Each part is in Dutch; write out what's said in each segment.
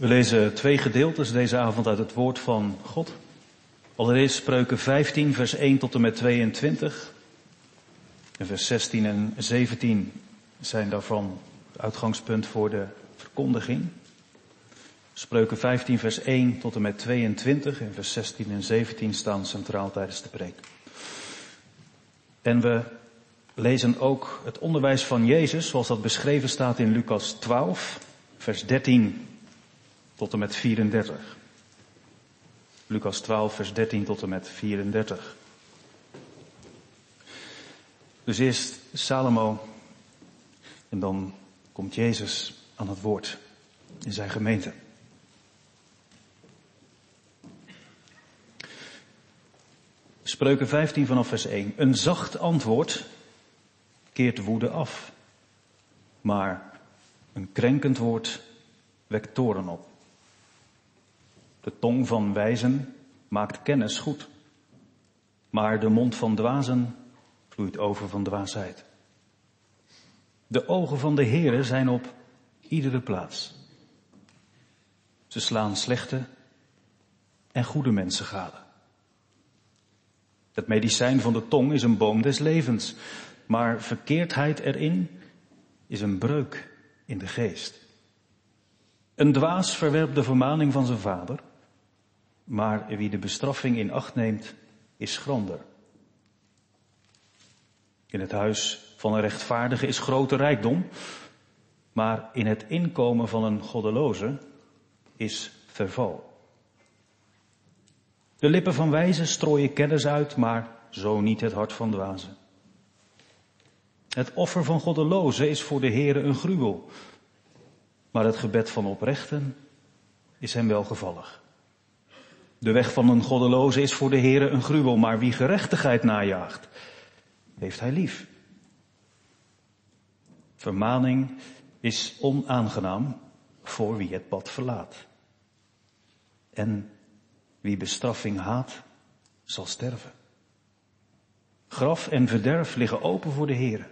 We lezen twee gedeeltes deze avond uit het woord van God. Allereerst spreuken 15, vers 1 tot en met 22. En vers 16 en 17 zijn daarvan uitgangspunt voor de verkondiging. Spreuken 15, vers 1 tot en met 22 en vers 16 en 17 staan centraal tijdens de preek. En we lezen ook het onderwijs van Jezus, zoals dat beschreven staat in Lucas 12, vers 13 tot en met 34. Lucas 12, vers 13 tot en met 34. Dus eerst Salomo en dan komt Jezus aan het woord in zijn gemeente. Spreuken 15 vanaf vers 1. Een zacht antwoord keert woede af, maar een krenkend woord wekt toren op. De tong van wijzen maakt kennis goed, maar de mond van dwazen vloeit over van dwaasheid. De ogen van de Heere zijn op iedere plaats. Ze slaan slechte en goede mensen gade. Het medicijn van de tong is een boom des levens, maar verkeerdheid erin is een breuk in de geest. Een dwaas verwerpt de vermaning van zijn vader, maar wie de bestraffing in acht neemt, is schrander. In het huis van een rechtvaardige is grote rijkdom, maar in het inkomen van een goddeloze is verval. De lippen van wijzen strooien kennis uit, maar zo niet het hart van dwazen. Het offer van goddelozen is voor de Heere een gruwel, maar het gebed van oprechten is hem welgevallig. De weg van een goddeloze is voor de Heere een gruwel, maar wie gerechtigheid najaagt, heeft hij lief. Vermaning is onaangenaam voor wie het pad verlaat. En wie bestraffing haat, zal sterven. Graf en verderf liggen open voor de Heer.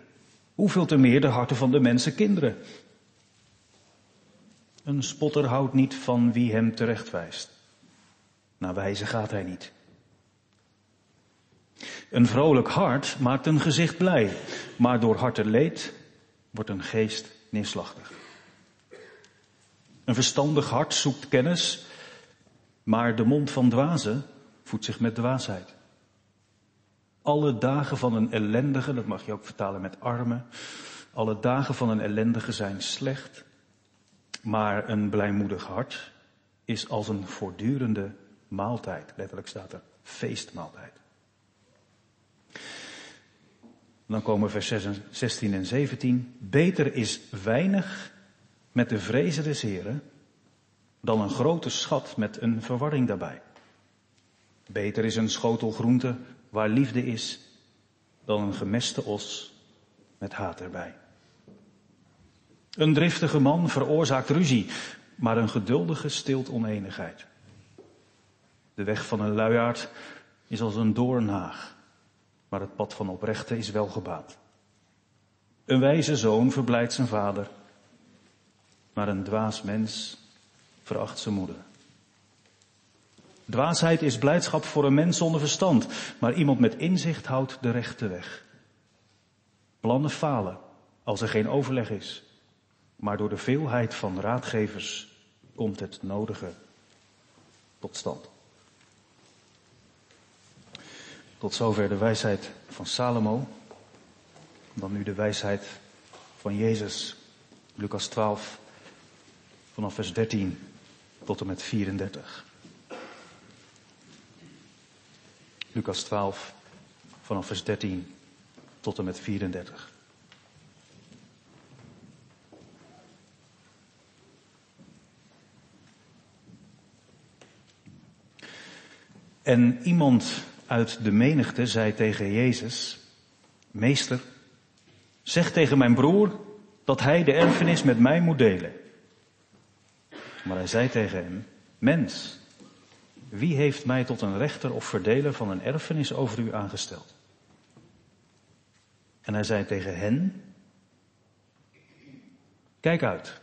Hoeveel te meer de harten van de mensen kinderen. Een spotter houdt niet van wie hem terechtwijst. Naar wijze gaat hij niet. Een vrolijk hart maakt een gezicht blij, maar door harteleed wordt een geest neerslachtig. Een verstandig hart zoekt kennis, maar de mond van dwazen voedt zich met dwaasheid. Alle dagen van een ellendige, dat mag je ook vertalen met arme, alle dagen van een ellendige zijn slecht, maar een blijmoedig hart is als een voortdurende maaltijd. Letterlijk staat er feestmaaltijd. Dan komen vers 16 en 17. Beter is weinig met de vrezen des Heren dan een grote schat met een verwarring daarbij. Beter is een schotel groente waar liefde is dan een gemeste os met haat erbij. Een driftige man veroorzaakt ruzie, maar een geduldige stilt oneenigheid. De weg van een luiaard is als een doornhaag, maar het pad van oprechte is wel gebaat. Een wijze zoon verblijdt zijn vader, maar een dwaas mens veracht zijn moeder. Dwaasheid is blijdschap voor een mens zonder verstand, maar iemand met inzicht houdt de rechte weg. Plannen falen als er geen overleg is, maar door de veelheid van raadgevers komt het nodige tot stand. Tot zover de wijsheid van Salomo. Dan nu de wijsheid van Jezus. Lucas 12, vanaf vers 13 tot en met 34. Lucas 12, vanaf vers 13 tot en met 34. En iemand uit de menigte zei tegen Jezus, Meester, zeg tegen mijn broer dat hij de erfenis met mij moet delen. Maar hij zei tegen hem, Mens, wie heeft mij tot een rechter of verdeler van een erfenis over u aangesteld? En hij zei tegen hen, Kijk uit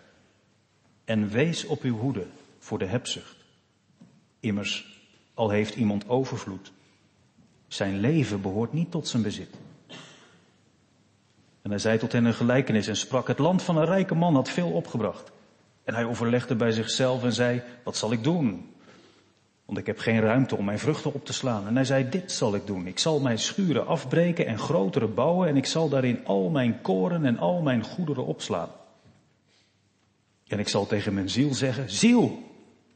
en wees op uw hoede voor de hebzucht. Immers, al heeft iemand overvloed, zijn leven behoort niet tot zijn bezit. En hij zei tot hen een gelijkenis en sprak, het land van een rijke man had veel opgebracht. En hij overlegde bij zichzelf en zei, wat zal ik doen? Want ik heb geen ruimte om mijn vruchten op te slaan. En hij zei, dit zal ik doen. Ik zal mijn schuren afbreken en grotere bouwen en ik zal daarin al mijn koren en al mijn goederen opslaan. En ik zal tegen mijn ziel zeggen, ziel,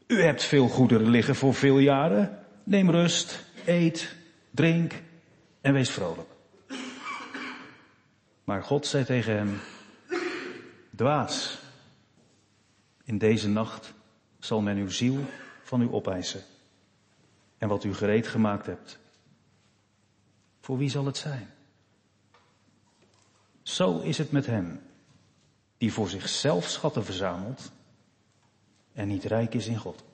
u hebt veel goederen liggen voor veel jaren. Neem rust, eet, drink en wees vrolijk. Maar God zei tegen hem, dwaas, in deze nacht zal men uw ziel van u opeisen. En wat u gereed gemaakt hebt, voor wie zal het zijn? Zo is het met hem, die voor zichzelf schatten verzamelt en niet rijk is in God.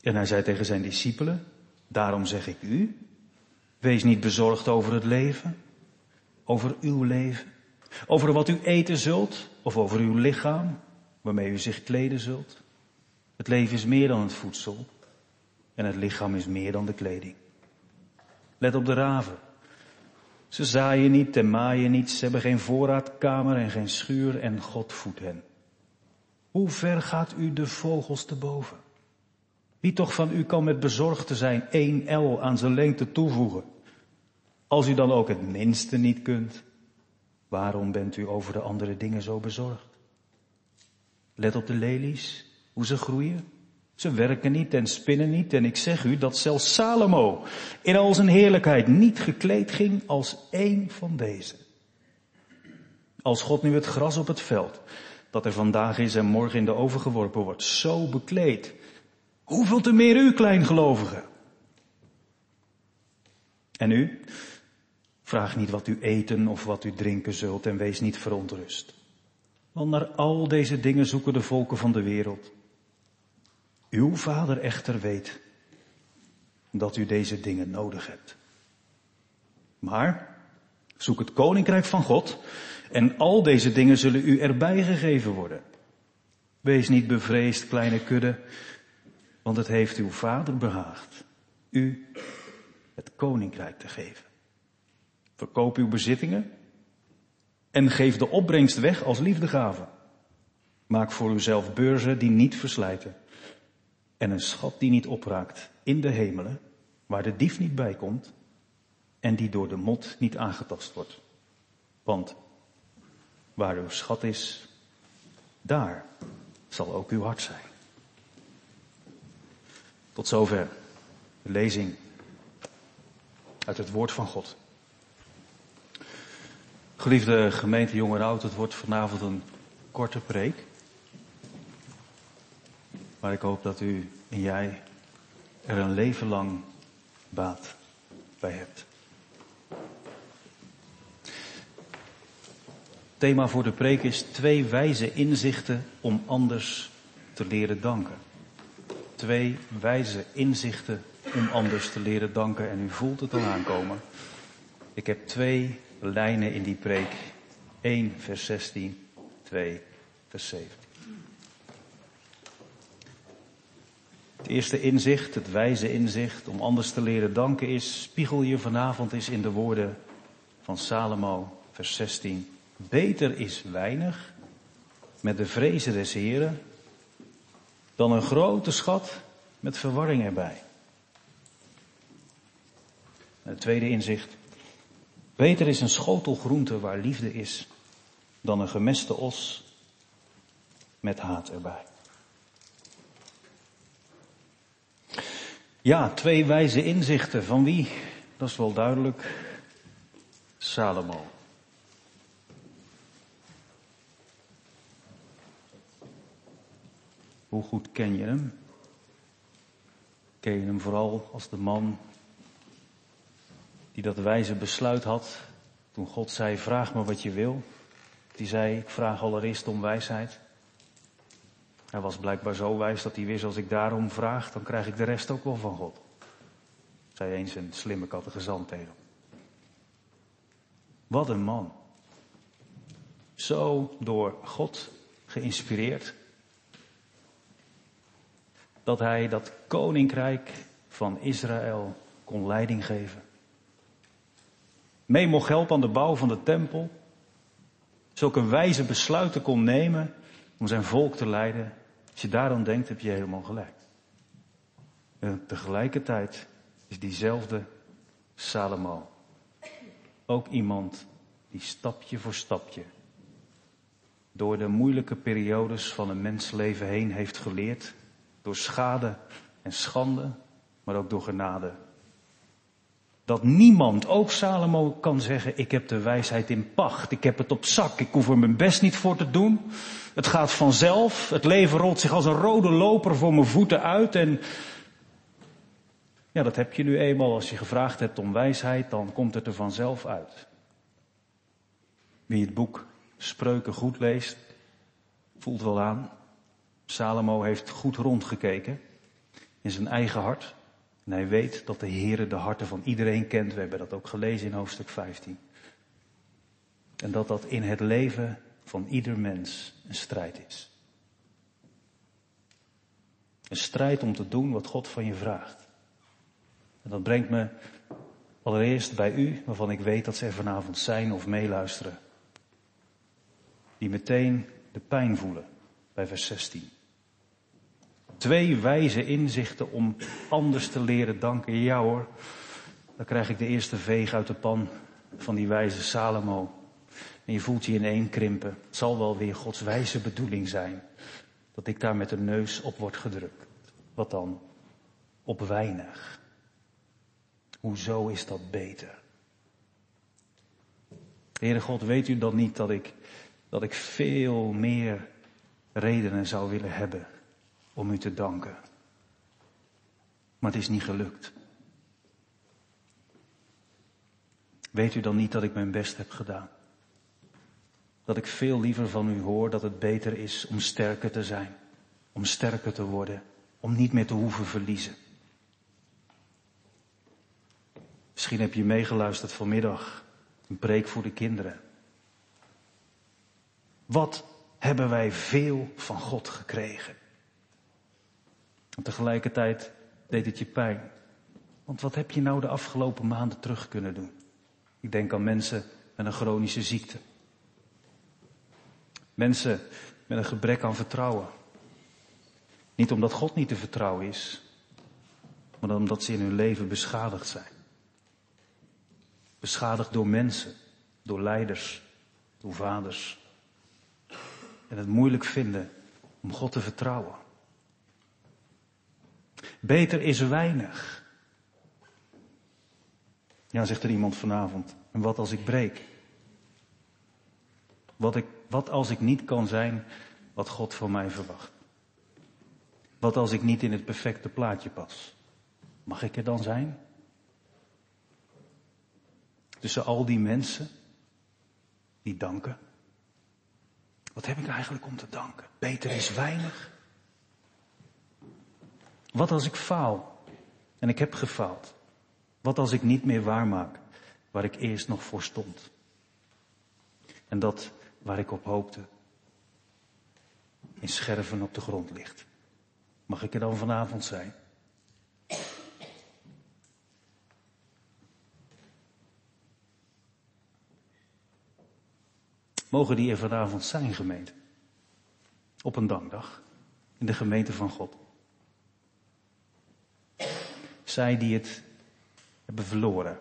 En hij zei tegen zijn discipelen, daarom zeg ik u, wees niet bezorgd over het leven, over uw leven, over wat u eten zult of over uw lichaam, waarmee u zich kleden zult. Het leven is meer dan het voedsel en het lichaam is meer dan de kleding. Let op de raven. Ze zaaien niet en maaien niet, ze hebben geen voorraadkamer en geen schuur en God voedt hen. Hoe ver gaat u de vogels te boven? Wie toch van u kan met bezorgd te zijn één L aan zijn lengte toevoegen? Als u dan ook het minste niet kunt, waarom bent u over de andere dingen zo bezorgd? Let op de lelies, hoe ze groeien. Ze werken niet en spinnen niet en ik zeg u dat zelfs Salomo in al zijn heerlijkheid niet gekleed ging als één van deze. Als God nu het gras op het veld, dat er vandaag is en morgen in de oven geworpen wordt, zo bekleed, hoeveel te meer u kleingelovigen? En u? Vraag niet wat u eten of wat u drinken zult en wees niet verontrust. Want naar al deze dingen zoeken de volken van de wereld. Uw vader echter weet dat u deze dingen nodig hebt. Maar zoek het koninkrijk van God en al deze dingen zullen u erbij gegeven worden. Wees niet bevreesd, kleine kudde, want het heeft uw vader behaagd u het koninkrijk te geven. Verkoop uw bezittingen en geef de opbrengst weg als liefdegave. Maak voor uzelf beurzen die niet verslijten en een schat die niet opraakt in de hemelen, waar de dief niet bij komt en die door de mot niet aangetast wordt. Want waar uw schat is, daar zal ook uw hart zijn. Tot zover de lezing uit het woord van God. Geliefde gemeente Jong en Oud, het wordt vanavond een korte preek. Maar ik hoop dat u en jij er een leven lang baat bij hebt. Thema voor de preek is twee wijze inzichten om anders te leren danken. Twee wijze inzichten om anders te leren danken. En u voelt het al aankomen. Ik heb twee lijnen in die preek. 1 vers 16, 2 vers 17. Het eerste inzicht, het wijze inzicht om anders te leren danken is, spiegel je vanavond eens in de woorden van Salomo, vers 16. Beter is weinig met de vrezen des Heren dan een grote schat met verwarring erbij. het tweede inzicht. Beter is een schotel groente waar liefde is dan een gemeste os met haat erbij. Ja, twee wijze inzichten. Van wie? Dat is wel duidelijk. Salomo. Hoe goed ken je hem? Ken je hem vooral als de man die dat wijze besluit had toen God zei, vraag me wat je wil. Die zei, ik vraag allereerst om wijsheid. Hij was blijkbaar zo wijs dat hij wist, als ik daarom vraag, dan krijg ik de rest ook wel van God. Zei eens een slimme kattegezant tegen Wat een man. Zo door God geïnspireerd. Dat hij dat koninkrijk van Israël kon leiding geven. Mee mocht helpen aan de bouw van de tempel. Zulke wijze besluiten kon nemen om zijn volk te leiden. Als je daaraan denkt, heb je helemaal gelijk. En tegelijkertijd is diezelfde Salomo ook iemand die stapje voor stapje door de moeilijke periodes van een mensleven heen heeft geleerd. Door schade en schande, maar ook door genade. Dat niemand, ook Salomo, kan zeggen, ik heb de wijsheid in pacht, ik heb het op zak, ik hoef er mijn best niet voor te doen. Het gaat vanzelf, het leven rolt zich als een rode loper voor mijn voeten uit en ja, dat heb je nu eenmaal. Als je gevraagd hebt om wijsheid, dan komt het er vanzelf uit. Wie het boek Spreuken goed leest, voelt wel aan. Salomo heeft goed rondgekeken in zijn eigen hart. En hij weet dat de Heere de harten van iedereen kent. We hebben dat ook gelezen in hoofdstuk 15. En dat dat in het leven van ieder mens een strijd is. Een strijd om te doen wat God van je vraagt. En dat brengt me allereerst bij u, waarvan ik weet dat ze er vanavond zijn of meeluisteren. Die meteen de pijn voelen bij vers 16. Twee wijze inzichten om anders te leren danken. Ja hoor, dan krijg ik de eerste veeg uit de pan van die wijze Salomo. En je voelt je in één krimpen. Het zal wel weer Gods wijze bedoeling zijn dat ik daar met de neus op word gedrukt. Wat dan? Op weinig. Hoezo is dat beter? Heere God, weet u dan niet dat ik, dat ik veel meer redenen zou willen hebben om u te danken? Maar het is niet gelukt. Weet u dan niet dat ik mijn best heb gedaan? Dat ik veel liever van u hoor dat het beter is om sterker te zijn, om sterker te worden, om niet meer te hoeven verliezen. Misschien heb je meegeluisterd vanmiddag. Een preek voor de kinderen. Wat hebben wij veel van God gekregen? En tegelijkertijd deed het je pijn. Want wat heb je nou de afgelopen maanden terug kunnen doen? Ik denk aan mensen met een chronische ziekte. Mensen met een gebrek aan vertrouwen. Niet omdat God niet te vertrouwen is, maar omdat ze in hun leven beschadigd zijn. Beschadigd door mensen, door leiders, door vaders. En het moeilijk vinden om God te vertrouwen. Beter is weinig. Ja, zegt er iemand vanavond. En wat als ik breek? Wat, ik, wat als ik niet kan zijn wat God van mij verwacht? Wat als ik niet in het perfecte plaatje pas? Mag ik er dan zijn? Tussen al die mensen die danken. Wat heb ik eigenlijk om te danken? Beter is weinig. Wat als ik faal? En ik heb gefaald. Wat als ik niet meer waarmaak waar ik eerst nog voor stond? En dat waar ik op hoopte in scherven op de grond ligt. Mag ik er dan vanavond zijn? Mogen die er vanavond zijn, gemeente? Op een dankdag. In de gemeente van God. Zij die het hebben verloren.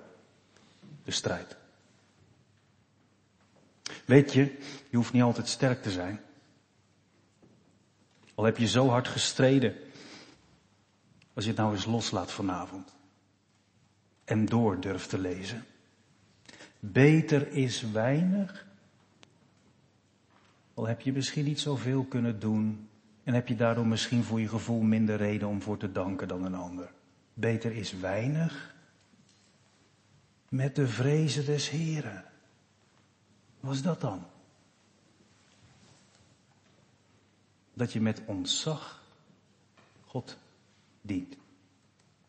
De strijd. Weet je, je hoeft niet altijd sterk te zijn. Al heb je zo hard gestreden. Als je het nou eens loslaat vanavond. En door durft te lezen. Beter is weinig al heb je misschien niet zoveel kunnen doen en heb je daardoor misschien voor je gevoel minder reden om voor te danken dan een ander. Beter is weinig met de vrezen des Heren. Wat is dat dan? Dat je met ontzag God dient.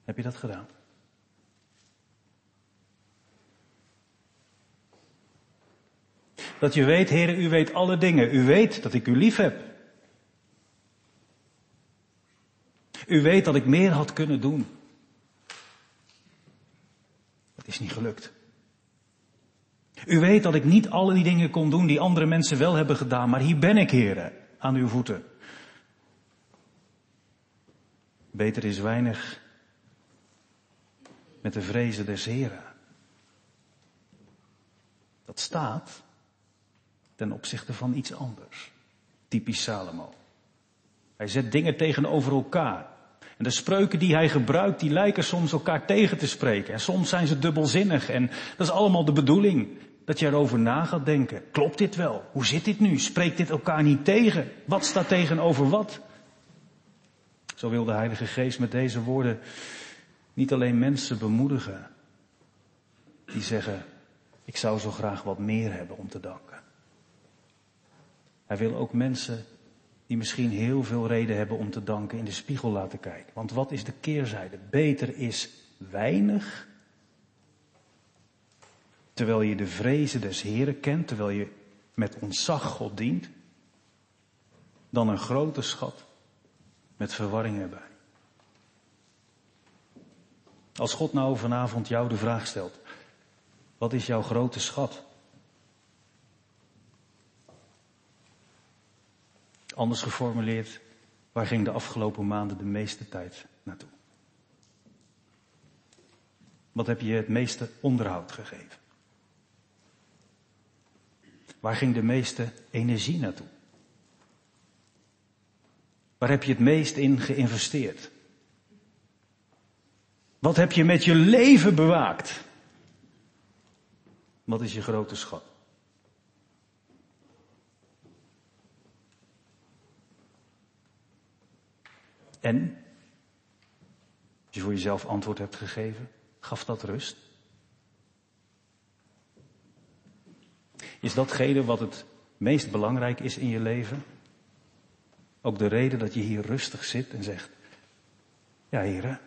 Heb je dat gedaan? Dat je weet, Heer, u weet alle dingen. U weet dat ik u lief heb. U weet dat ik meer had kunnen doen. Het is niet gelukt. U weet dat ik niet alle die dingen kon doen die andere mensen wel hebben gedaan, maar hier ben ik, heren, aan uw voeten. Beter is weinig met de vrezen des Heren. Dat staat ten opzichte van iets anders. Typisch Salomo. Hij zet dingen tegenover elkaar. En de spreuken die hij gebruikt, die lijken soms elkaar tegen te spreken. En soms zijn ze dubbelzinnig. En dat is allemaal de bedoeling. Dat je erover na gaat denken. Klopt dit wel? Hoe zit dit nu? Spreekt dit elkaar niet tegen? Wat staat tegenover wat? Zo wil de Heilige Geest met deze woorden niet alleen mensen bemoedigen. Die zeggen, ik zou zo graag wat meer hebben om te danken. Hij wil ook mensen die misschien heel veel reden hebben om te danken in de spiegel laten kijken. Want wat is de keerzijde? Beter is weinig, terwijl je de vrezen des Heren kent, terwijl je met ontzag God dient, dan een grote schat met verwarring erbij. Als God nou vanavond jou de vraag stelt, wat is jouw grote schat? Anders geformuleerd, waar ging de afgelopen maanden de meeste tijd naartoe? Wat heb je het meeste onderhoud gegeven? Waar ging de meeste energie naartoe? Waar heb je het meest in geïnvesteerd? Wat heb je met je leven bewaakt? Wat is je grote schat? En, als je voor jezelf antwoord hebt gegeven, gaf dat rust? Is datgene wat het meest belangrijk is in je leven? Ook de reden dat je hier rustig zit en zegt, ja heren,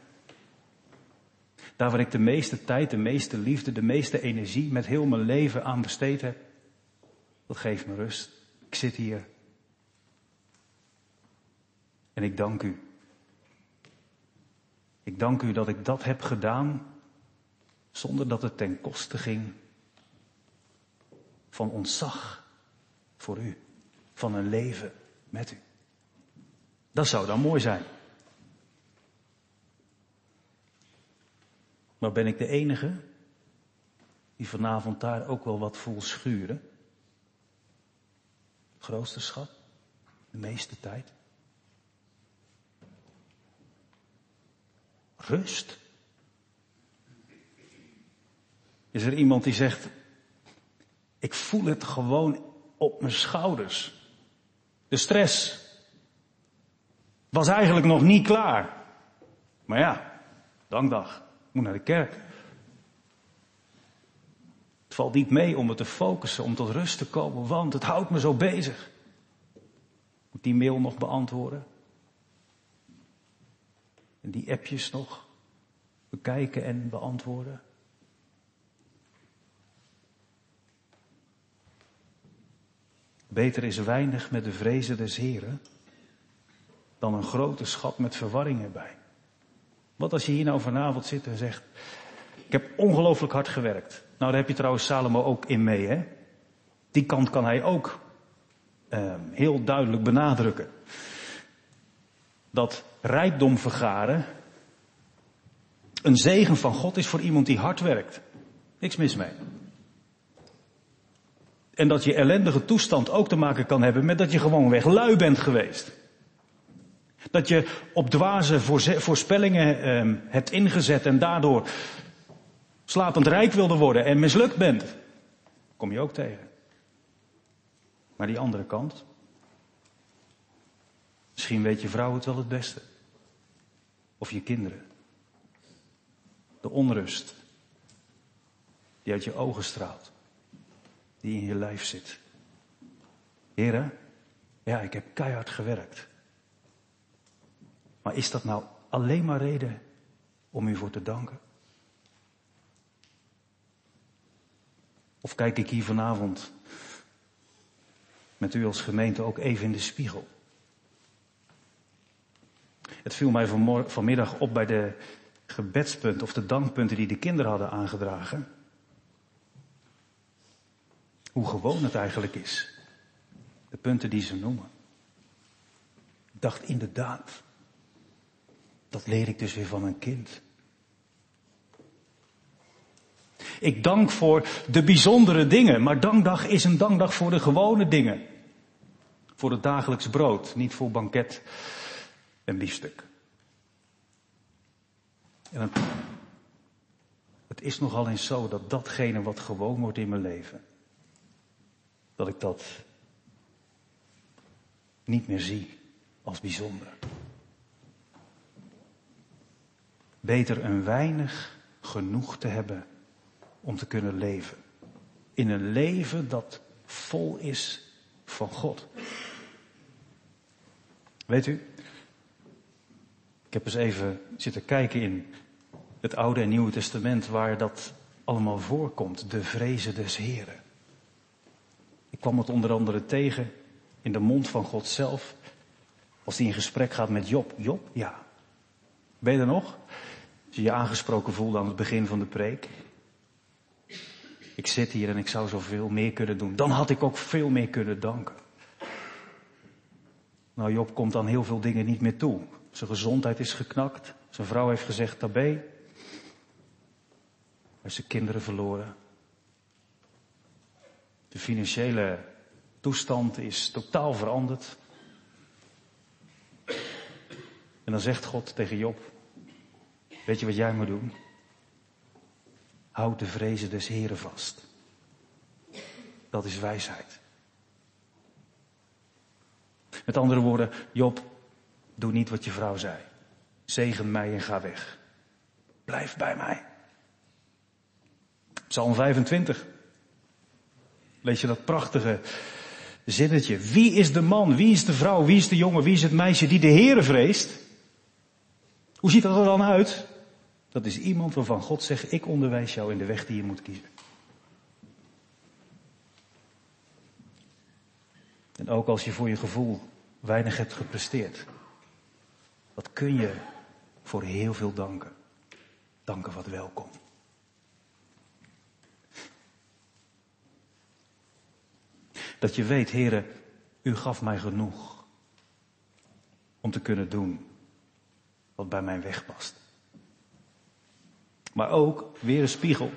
daar waar ik de meeste tijd, de meeste liefde, de meeste energie met heel mijn leven aan besteed heb, dat geeft me rust. Ik zit hier. En ik dank u. Ik dank u dat ik dat heb gedaan zonder dat het ten koste ging van ontzag voor u, van een leven met u. Dat zou dan mooi zijn. Maar ben ik de enige die vanavond daar ook wel wat voel schuren? Grootste schat, de meeste tijd. Rust. Is er iemand die zegt, ik voel het gewoon op mijn schouders. De stress was eigenlijk nog niet klaar. Maar ja, dankdag moet naar de kerk. Het valt niet mee om me te focussen, om tot rust te komen, want het houdt me zo bezig. Moet die mail nog beantwoorden? En die appjes nog bekijken en beantwoorden? Beter is weinig met de vrezen des Heren dan een grote schat met verwarring erbij. Wat als je hier nou vanavond zit en zegt, ik heb ongelooflijk hard gewerkt. Nou, daar heb je trouwens Salomo ook in mee, hè? Die kant kan hij ook uh, heel duidelijk benadrukken. Dat rijkdom vergaren een zegen van God is voor iemand die hard werkt. Niks mis mee. En dat je ellendige toestand ook te maken kan hebben met dat je gewoon weg lui bent geweest. Dat je op dwaze voorspellingen eh, hebt ingezet en daardoor slapend rijk wilde worden en mislukt bent. Kom je ook tegen. Maar die andere kant. Misschien weet je vrouw het wel het beste. Of je kinderen. De onrust die uit je ogen straalt. Die in je lijf zit. Heren, ja, ik heb keihard gewerkt. Maar is dat nou alleen maar reden om u voor te danken? Of kijk ik hier vanavond met u als gemeente ook even in de spiegel? Het viel mij vanmiddag op bij de gebedspunten of de dankpunten die de kinderen hadden aangedragen. Hoe gewoon het eigenlijk is. De punten die ze noemen. Ik dacht inderdaad, dat leer ik dus weer van een kind. Ik dank voor de bijzondere dingen, maar dankdag is een dankdag voor de gewone dingen. Voor het dagelijks brood, niet voor banket en biefstuk. En het, het is nogal eens zo dat datgene wat gewoon wordt in mijn leven, dat ik dat niet meer zie als bijzonder. Beter een weinig genoeg te hebben om te kunnen leven. In een leven dat vol is van God. Weet u, ik heb eens even zitten kijken in het Oude en Nieuwe Testament waar dat allemaal voorkomt. De vrezen des Heren. Ik kwam het onder andere tegen in de mond van God zelf. Als hij in gesprek gaat met Job. Job, ja. Ben je er nog? Als je je aangesproken voelde aan het begin van de preek. Ik zit hier en ik zou zoveel meer kunnen doen. Dan had ik ook veel meer kunnen danken. Nou, Job komt dan heel veel dingen niet meer toe. Zijn gezondheid is geknakt. Zijn vrouw heeft gezegd tabé. Hij heeft zijn kinderen verloren. De financiële toestand is totaal veranderd. En dan zegt God tegen Job, weet je wat jij moet doen? Houd de vrezen des Heren vast. Dat is wijsheid. Met andere woorden, Job, doe niet wat je vrouw zei. Zegen mij en ga weg. Blijf bij mij. Psalm 25. Lees je dat prachtige zinnetje. Wie is de man, wie is de vrouw, wie is de jongen, wie is het meisje die de Heere vreest? Hoe ziet dat er dan uit? Dat is iemand waarvan God zegt, ik onderwijs jou in de weg die je moet kiezen. En ook als je voor je gevoel weinig hebt gepresteerd. Wat kun je voor heel veel danken. Danken wat welkom. Dat je weet, heren, u gaf mij genoeg om te kunnen doen wat bij mijn weg past. Maar ook weer een spiegel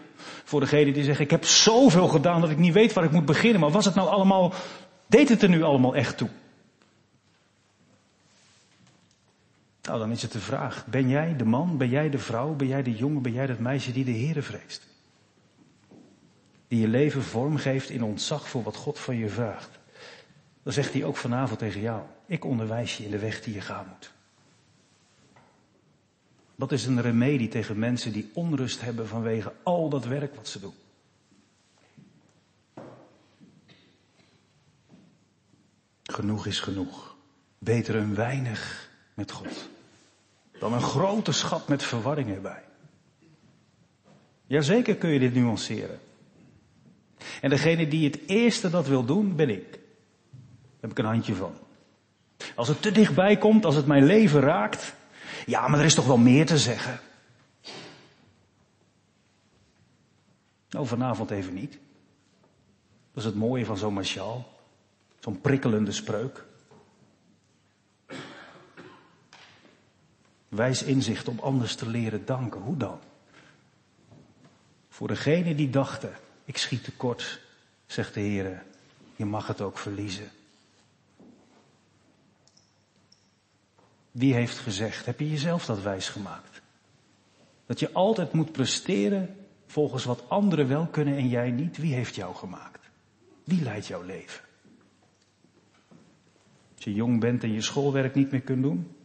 voor degene die zeggen, ik heb zoveel gedaan dat ik niet weet waar ik moet beginnen. Maar was het nou allemaal, deed het er nu allemaal echt toe? Nou, dan is het de vraag, ben jij de man, ben jij de vrouw, ben jij de jongen, ben jij dat meisje die de Heere vreest? Die je leven vormgeeft in ontzag voor wat God van je vraagt. Dan zegt hij ook vanavond tegen jou, ik onderwijs je in de weg die je gaan moet. Dat is een remedie tegen mensen die onrust hebben vanwege al dat werk wat ze doen. Genoeg is genoeg. Beter een weinig met God dan een grote schat met verwarring erbij. Jazeker kun je dit nuanceren. En degene die het eerste dat wil doen, ben ik. Daar heb ik een handje van. Als het te dichtbij komt, als het mijn leven raakt, ja, maar er is toch wel meer te zeggen. Nou, vanavond even niet. Dat is het mooie van zo'n martial. Zo'n prikkelende spreuk. Wijs inzicht om anders te leren danken. Hoe dan? Voor degene die dachten, ik schiet tekort, zegt de Heer, je mag het ook verliezen. Wie heeft gezegd? Heb je jezelf dat wijs gemaakt? Dat je altijd moet presteren volgens wat anderen wel kunnen en jij niet. Wie heeft jou gemaakt? Wie leidt jouw leven? Als je jong bent en je schoolwerk niet meer kunt doen.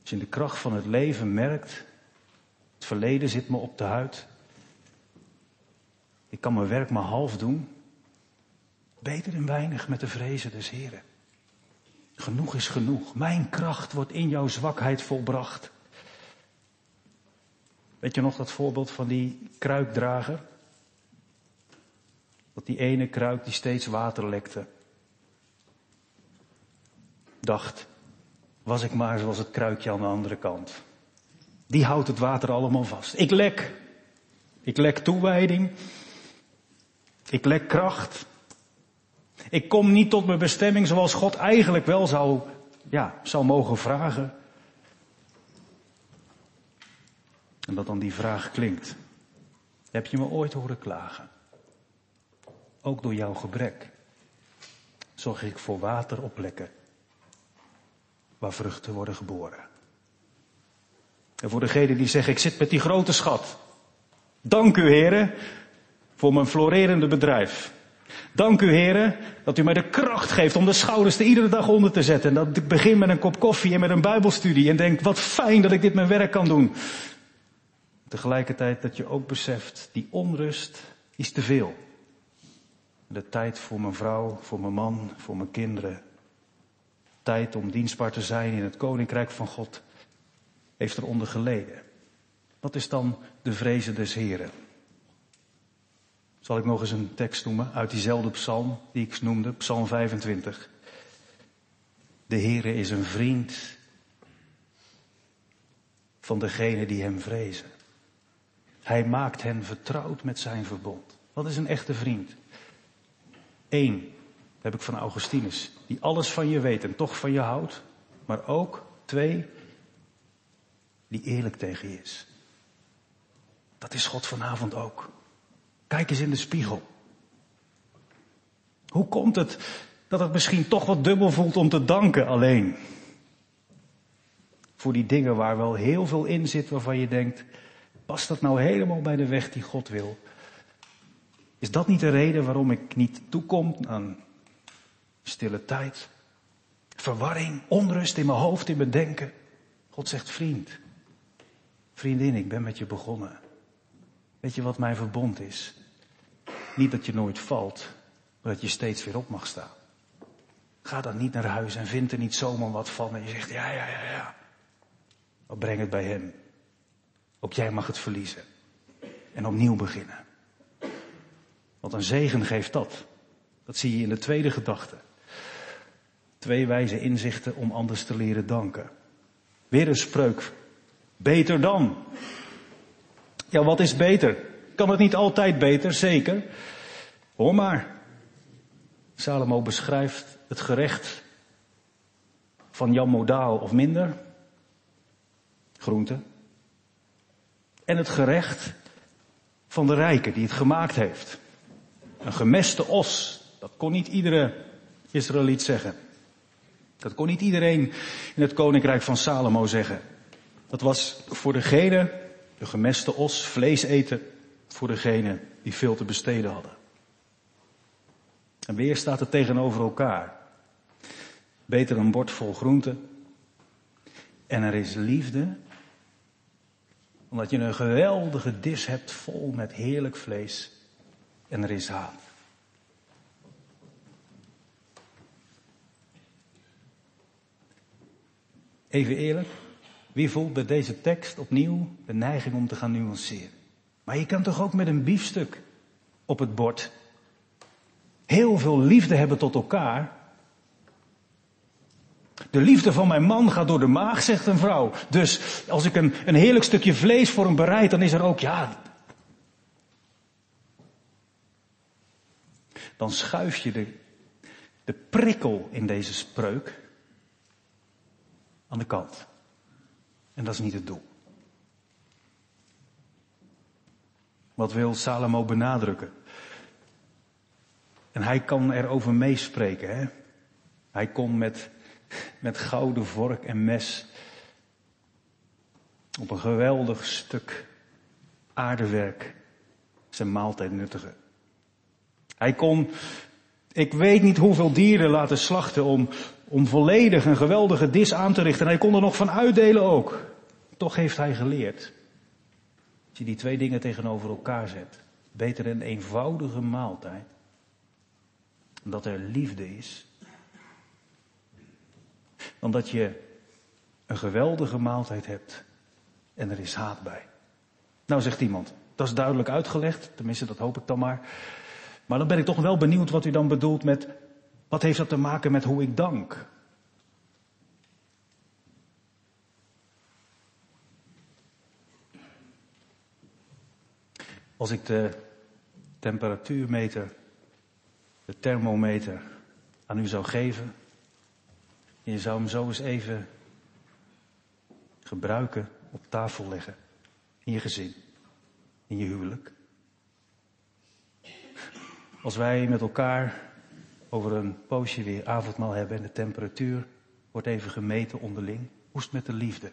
Als je in de kracht van het leven merkt, het verleden zit me op de huid. Ik kan mijn werk maar half doen. Beter en weinig met de vrezen des Heren. Genoeg is genoeg. Mijn kracht wordt in jouw zwakheid volbracht. Weet je nog dat voorbeeld van die kruikdrager? Dat die ene kruik die steeds water lekte. dacht, was ik maar zoals het kruikje aan de andere kant. Die houdt het water allemaal vast. Ik lek. Ik lek toewijding. Ik lek kracht. Ik kom niet tot mijn bestemming zoals God eigenlijk wel zou, ja, zou mogen vragen. En dat dan die vraag klinkt. Heb je me ooit horen klagen? Ook door jouw gebrek zorg ik voor water op plekken waar vruchten worden geboren. En voor degenen die zeggen, ik zit met die grote schat. Dank u heren voor mijn florerende bedrijf. Dank u heren dat u mij de kracht geeft om de schouders er iedere dag onder te zetten. En dat ik begin met een kop koffie en met een bijbelstudie en denk, wat fijn dat ik dit mijn werk kan doen. Tegelijkertijd dat je ook beseft, die onrust is te veel. De tijd voor mijn vrouw, voor mijn man, voor mijn kinderen. Tijd om dienstbaar te zijn in het koninkrijk van God heeft eronder geleden. Wat is dan de vrezen des Heren? Zal ik nog eens een tekst noemen uit diezelfde psalm die ik noemde, psalm 25. De Heere is een vriend van degenen die hem vrezen. Hij maakt hen vertrouwd met zijn verbond. Wat is een echte vriend? Eén, heb ik van Augustinus, die alles van je weet en toch van je houdt. Maar ook, twee, die eerlijk tegen je is. Dat is God vanavond ook. Kijk eens in de spiegel. Hoe komt het dat het misschien toch wat dubbel voelt om te danken alleen? Voor die dingen waar wel heel veel in zit waarvan je denkt, past dat nou helemaal bij de weg die God wil? Is dat niet de reden waarom ik niet toekom aan stille tijd? Verwarring, onrust in mijn hoofd, in mijn denken. God zegt, vriend, vriendin, ik ben met je begonnen. Weet je wat mijn verbond is? Niet dat je nooit valt, maar dat je steeds weer op mag staan. Ga dan niet naar huis en vind er niet zomaar wat van en je zegt, ja, ja, ja, ja. Maar breng het bij hem. Ook jij mag het verliezen. En opnieuw beginnen. Wat een zegen geeft dat. Dat zie je in de tweede gedachte. Twee wijze inzichten om anders te leren danken. Weer een spreuk. Beter dan. Ja, wat is beter? Kan het niet altijd beter? Zeker. Hoor maar. Salomo beschrijft het gerecht van Jan Modaal of minder. Groente. En het gerecht van de rijke die het gemaakt heeft. Een gemeste os. Dat kon niet iedere Israëliet zeggen. Dat kon niet iedereen in het koninkrijk van Salomo zeggen. Dat was voor degene, de gemeste os, vlees eten, voor degene die veel te besteden hadden. En weer staat het tegenover elkaar. Beter een bord vol groenten. En er is liefde. Omdat je een geweldige dis hebt vol met heerlijk vlees en er is haat. Even eerlijk, wie voelt bij deze tekst opnieuw de neiging om te gaan nuanceren? Maar je kan toch ook met een biefstuk op het bord heel veel liefde hebben tot elkaar. De liefde van mijn man gaat door de maag, zegt een vrouw. Dus als ik een, een heerlijk stukje vlees voor hem bereid, dan is er ook, ja, dan schuif je de, de prikkel in deze spreuk aan de kant. En dat is niet het doel. Wat wil Salomo benadrukken? En hij kan erover meespreken. Hè? Hij kon met, met gouden vork en mes op een geweldig stuk aardewerk zijn maaltijd nuttigen. Hij kon, ik weet niet hoeveel dieren laten slachten om, om volledig een geweldige dis aan te richten. En hij kon er nog van uitdelen ook. Toch heeft hij geleerd. Als je die twee dingen tegenover elkaar zet. Beter een eenvoudige maaltijd. Dat er liefde is. Dan dat je een geweldige maaltijd hebt en er is haat bij. Nou zegt iemand, dat is duidelijk uitgelegd, tenminste dat hoop ik dan maar. Maar dan ben ik toch wel benieuwd wat u dan bedoelt met, wat heeft dat te maken met hoe ik dank? Als ik de temperatuurmeter, de thermometer aan u zou geven, en je zou hem zo eens even gebruiken, op tafel leggen, in je gezin, in je huwelijk. Als wij met elkaar over een poosje weer avondmaal hebben en de temperatuur wordt even gemeten onderling, hoe is het met de liefde?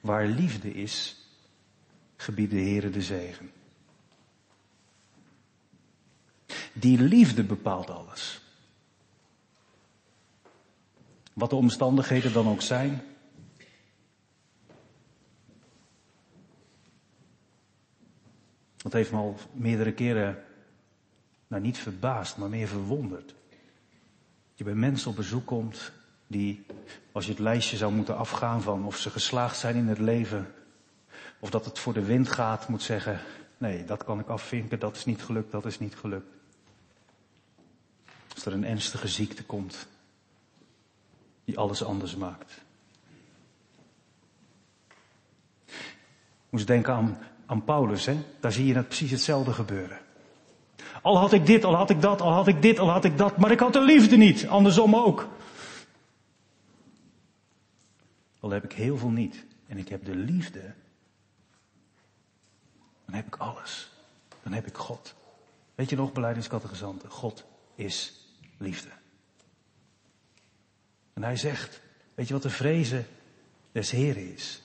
Waar liefde is, gebiedt de Heere de zegen. Die liefde bepaalt alles. Wat de omstandigheden dan ook zijn. Heeft me al meerdere keren, nou niet verbaasd, maar meer verwonderd. Dat je bij mensen op bezoek komt die, als je het lijstje zou moeten afgaan van of ze geslaagd zijn in het leven, of dat het voor de wind gaat, moet zeggen, nee, dat kan ik afvinken, dat is niet gelukt, dat is niet gelukt. Als er een ernstige ziekte komt, die alles anders maakt. Moest denken aan, aan Paulus, hè? daar zie je het precies hetzelfde gebeuren. Al had ik dit, al had ik dat, al had ik dit, al had ik dat, maar ik had de liefde niet, andersom ook. Al heb ik heel veel niet en ik heb de liefde, dan heb ik alles. Dan heb ik God. Weet je nog, beleidingskattegezanten? God is liefde. En hij zegt, weet je wat de vrezen des Heren is?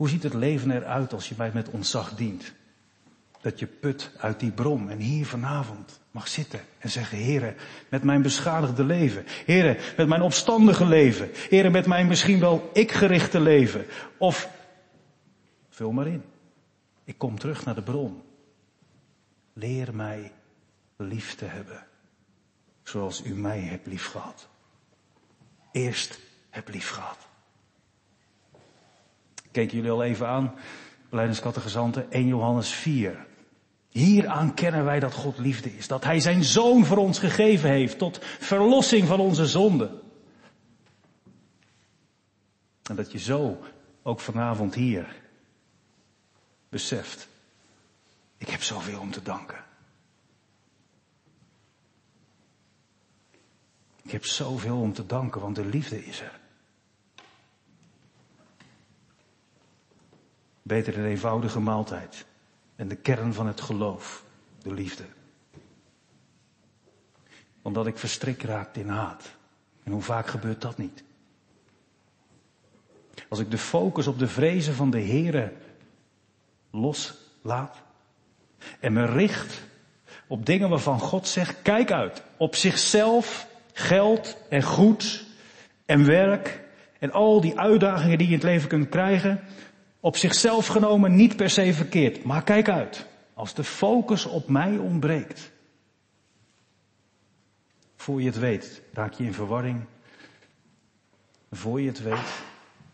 Hoe ziet het leven eruit als je mij met ontzag dient? Dat je put uit die bron en hier vanavond mag zitten en zeggen, Heren, met mijn beschadigde leven. Heren, met mijn opstandige leven. Heren, met mijn misschien wel ik-gerichte leven. Of, vul maar in. Ik kom terug naar de bron. Leer mij lief te hebben. Zoals u mij hebt lief gehad eerst heb lief gehad. Keken jullie al even aan, Leidenskattegezanten, 1 Johannes 4. Hieraan kennen wij dat God liefde is. Dat Hij zijn Zoon voor ons gegeven heeft tot verlossing van onze zonden. En dat je zo ook vanavond hier beseft. Ik heb zoveel om te danken. Ik heb zoveel om te danken, want de liefde is er. Beter een eenvoudige maaltijd. En de kern van het geloof, de liefde. Omdat ik verstrikt raak in haat. En hoe vaak gebeurt dat niet? Als ik de focus op de vrezen van de Here loslaat en me richt op dingen waarvan God zegt, kijk uit, op zichzelf geld en goed en werk en al die uitdagingen die je in het leven kunt krijgen, op zichzelf genomen niet per se verkeerd. Maar kijk uit, als de focus op mij ontbreekt, voor je het weet, raak je in verwarring. Voor je het weet,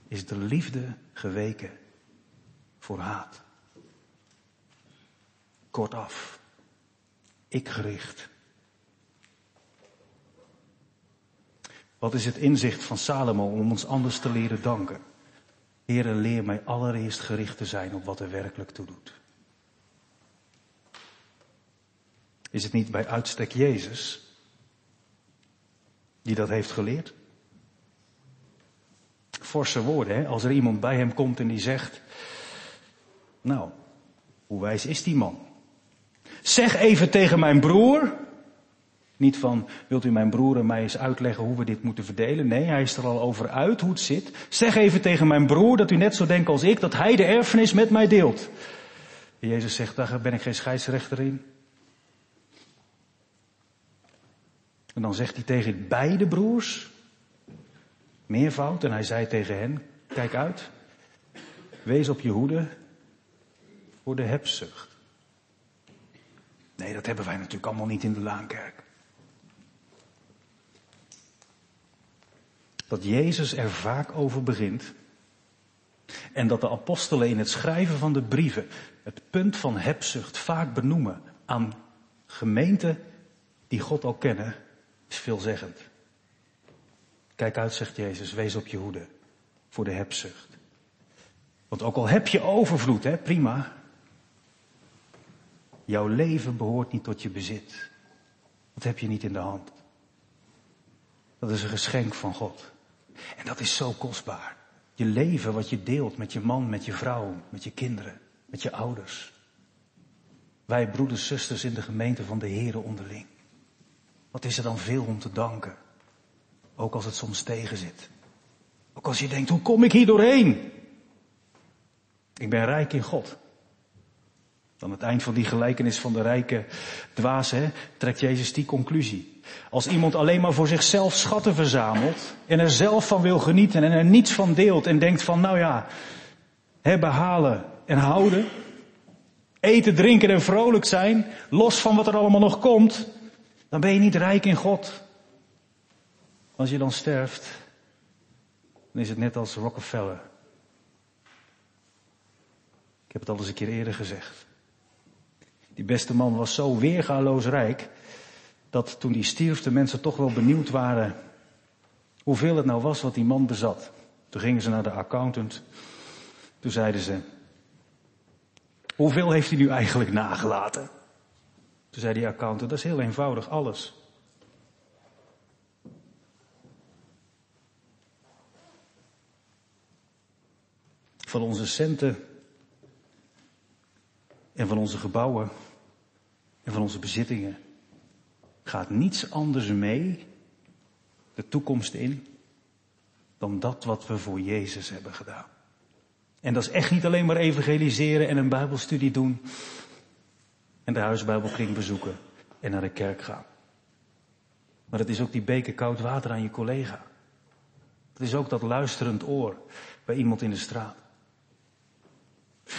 is de liefde geweken voor haat. Kortaf, ik gericht Wat is het inzicht van Salomo om ons anders te leren danken? Heere, leer mij allereerst gericht te zijn op wat er werkelijk toe doet. Is het niet bij uitstek Jezus die dat heeft geleerd? Forse woorden, hè? als er iemand bij hem komt en die zegt, nou, hoe wijs is die man? Zeg even tegen mijn broer niet van, wilt u mijn broer en mij eens uitleggen hoe we dit moeten verdelen? Nee, hij is er al over uit hoe het zit. Zeg even tegen mijn broer dat u net zo denkt als ik, dat hij de erfenis met mij deelt. En Jezus zegt, daar ben ik geen scheidsrechter in. En dan zegt hij tegen beide broers, meervoud, en hij zei tegen hen, kijk uit, wees op je hoede voor de hebzucht. Nee, dat hebben wij natuurlijk allemaal niet in de Laankerk. Dat Jezus er vaak over begint. En dat de apostelen in het schrijven van de brieven het punt van hebzucht vaak benoemen aan gemeenten die God al kennen, is veelzeggend. Kijk uit, zegt Jezus, wees op je hoede voor de hebzucht. Want ook al heb je overvloed, hè, prima. Jouw leven behoort niet tot je bezit. Dat heb je niet in de hand. Dat is een geschenk van God. En dat is zo kostbaar. Je leven wat je deelt met je man, met je vrouw, met je kinderen, met je ouders. Wij broeders, zusters in de gemeente van de Heren onderling. Wat is er dan veel om te danken? Ook als het soms tegenzit. Ook als je denkt, hoe kom ik hier doorheen? Ik ben rijk in God. Aan het eind van die gelijkenis van de rijke dwaas hè, trekt Jezus die conclusie. Als iemand alleen maar voor zichzelf schatten verzamelt en er zelf van wil genieten en er niets van deelt en denkt van nou ja, hebben, halen en houden, eten, drinken en vrolijk zijn, los van wat er allemaal nog komt, dan ben je niet rijk in God. Als je dan sterft, dan is het net als Rockefeller. Ik heb het al eens een keer eerder gezegd. Die beste man was zo weergaloos rijk, dat toen hij stierf de mensen toch wel benieuwd waren hoeveel het nou was wat die man bezat. Toen gingen ze naar de accountant. Toen zeiden ze, hoeveel heeft hij nu eigenlijk nagelaten? Toen zei die accountant, dat is heel eenvoudig, alles. Van onze centen en van onze gebouwen en van onze bezittingen gaat niets anders mee de toekomst in dan dat wat we voor Jezus hebben gedaan. En dat is echt niet alleen maar evangeliseren en een bijbelstudie doen en de huisbijbelkring bezoeken en naar de kerk gaan. Maar het is ook die beker koud water aan je collega. Het is ook dat luisterend oor bij iemand in de straat.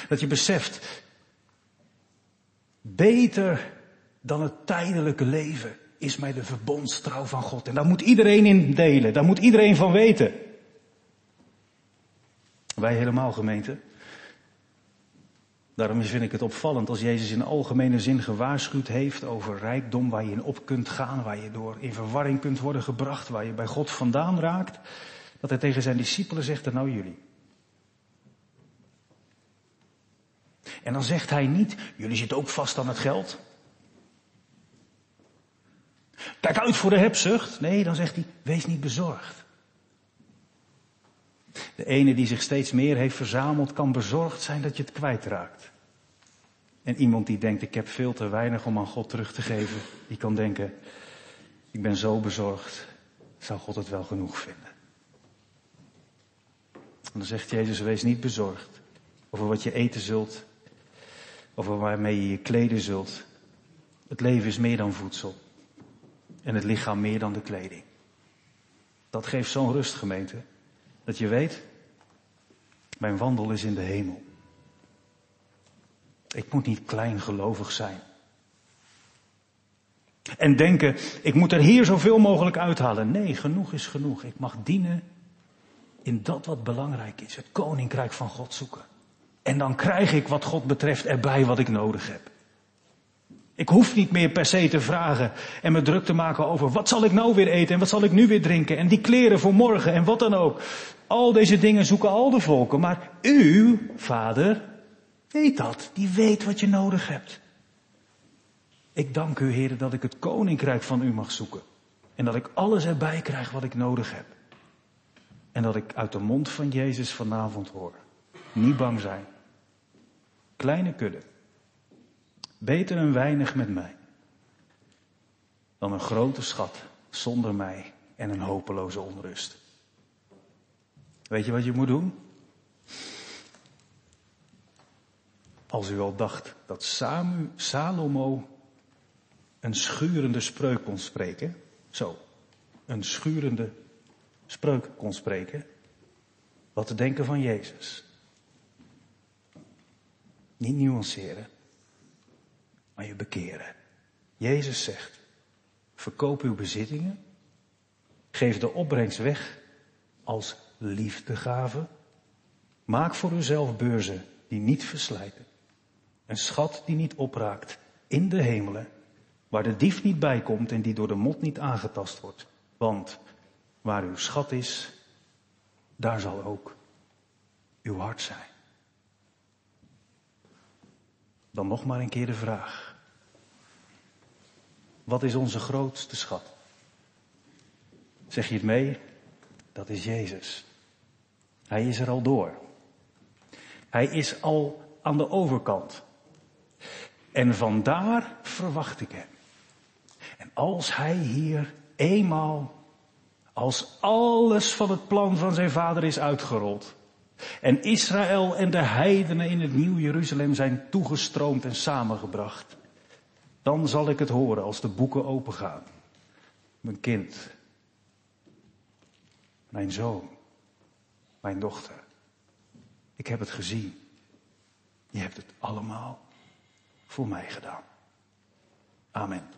Dat je beseft, beter dan het tijdelijke leven is mij de verbondstrouw van God. En daar moet iedereen in delen. Daar moet iedereen van weten. Wij helemaal gemeente. Daarom vind ik het opvallend als Jezus in algemene zin gewaarschuwd heeft over rijkdom waar je in op kunt gaan, waar je door in verwarring kunt worden gebracht, waar je bij God vandaan raakt, dat hij tegen zijn discipelen zegt, nou jullie. En dan zegt hij niet, jullie zitten ook vast aan het geld. Kijk uit voor de hebzucht. Nee, dan zegt hij, wees niet bezorgd. De ene die zich steeds meer heeft verzameld, kan bezorgd zijn dat je het kwijtraakt. En iemand die denkt, ik heb veel te weinig om aan God terug te geven, die kan denken, ik ben zo bezorgd, zou God het wel genoeg vinden. En dan zegt Jezus, wees niet bezorgd over wat je eten zult, over waarmee je je kleden zult. Het leven is meer dan voedsel en het lichaam meer dan de kleding. Dat geeft zo'n rust, gemeente, dat je weet, mijn wandel is in de hemel. Ik moet niet kleingelovig zijn. En denken, ik moet er hier zoveel mogelijk uithalen. Nee, genoeg is genoeg. Ik mag dienen in dat wat belangrijk is. Het koninkrijk van God zoeken. En dan krijg ik wat God betreft erbij wat ik nodig heb. Ik hoef niet meer per se te vragen en me druk te maken over wat zal ik nou weer eten en wat zal ik nu weer drinken en die kleren voor morgen en wat dan ook. Al deze dingen zoeken al de volken, maar u, vader, weet dat. Die weet wat je nodig hebt. Ik dank u, heren, dat ik het koninkrijk van u mag zoeken. En dat ik alles erbij krijg wat ik nodig heb. En dat ik uit de mond van Jezus vanavond hoor. Niet bang zijn. Kleine kudde. Beter een weinig met mij dan een grote schat zonder mij en een hopeloze onrust. Weet je wat je moet doen? Als u al dacht dat Samu, Salomo een schurende spreuk kon spreken, zo, een schurende spreuk kon spreken, wat te denken van Jezus. Niet nuanceren maar je bekeren. Jezus zegt, verkoop uw bezittingen, geef de opbrengst weg als liefdegave, maak voor uzelf beurzen die niet verslijten, een schat die niet opraakt in de hemelen, waar de dief niet bij komt en die door de mot niet aangetast wordt. Want waar uw schat is, daar zal ook uw hart zijn. Dan nog maar een keer de vraag. Wat is onze grootste schat? Zeg je het mee? Dat is Jezus. Hij is er al door. Hij is al aan de overkant. En vandaar verwacht ik hem. En als hij hier eenmaal, als alles van het plan van zijn vader is uitgerold, en Israël en de heidenen in het nieuw Jeruzalem zijn toegestroomd en samengebracht, dan zal ik het horen als de boeken opengaan. Mijn kind, mijn zoon, mijn dochter, ik heb het gezien. Je hebt het allemaal voor mij gedaan. Amen.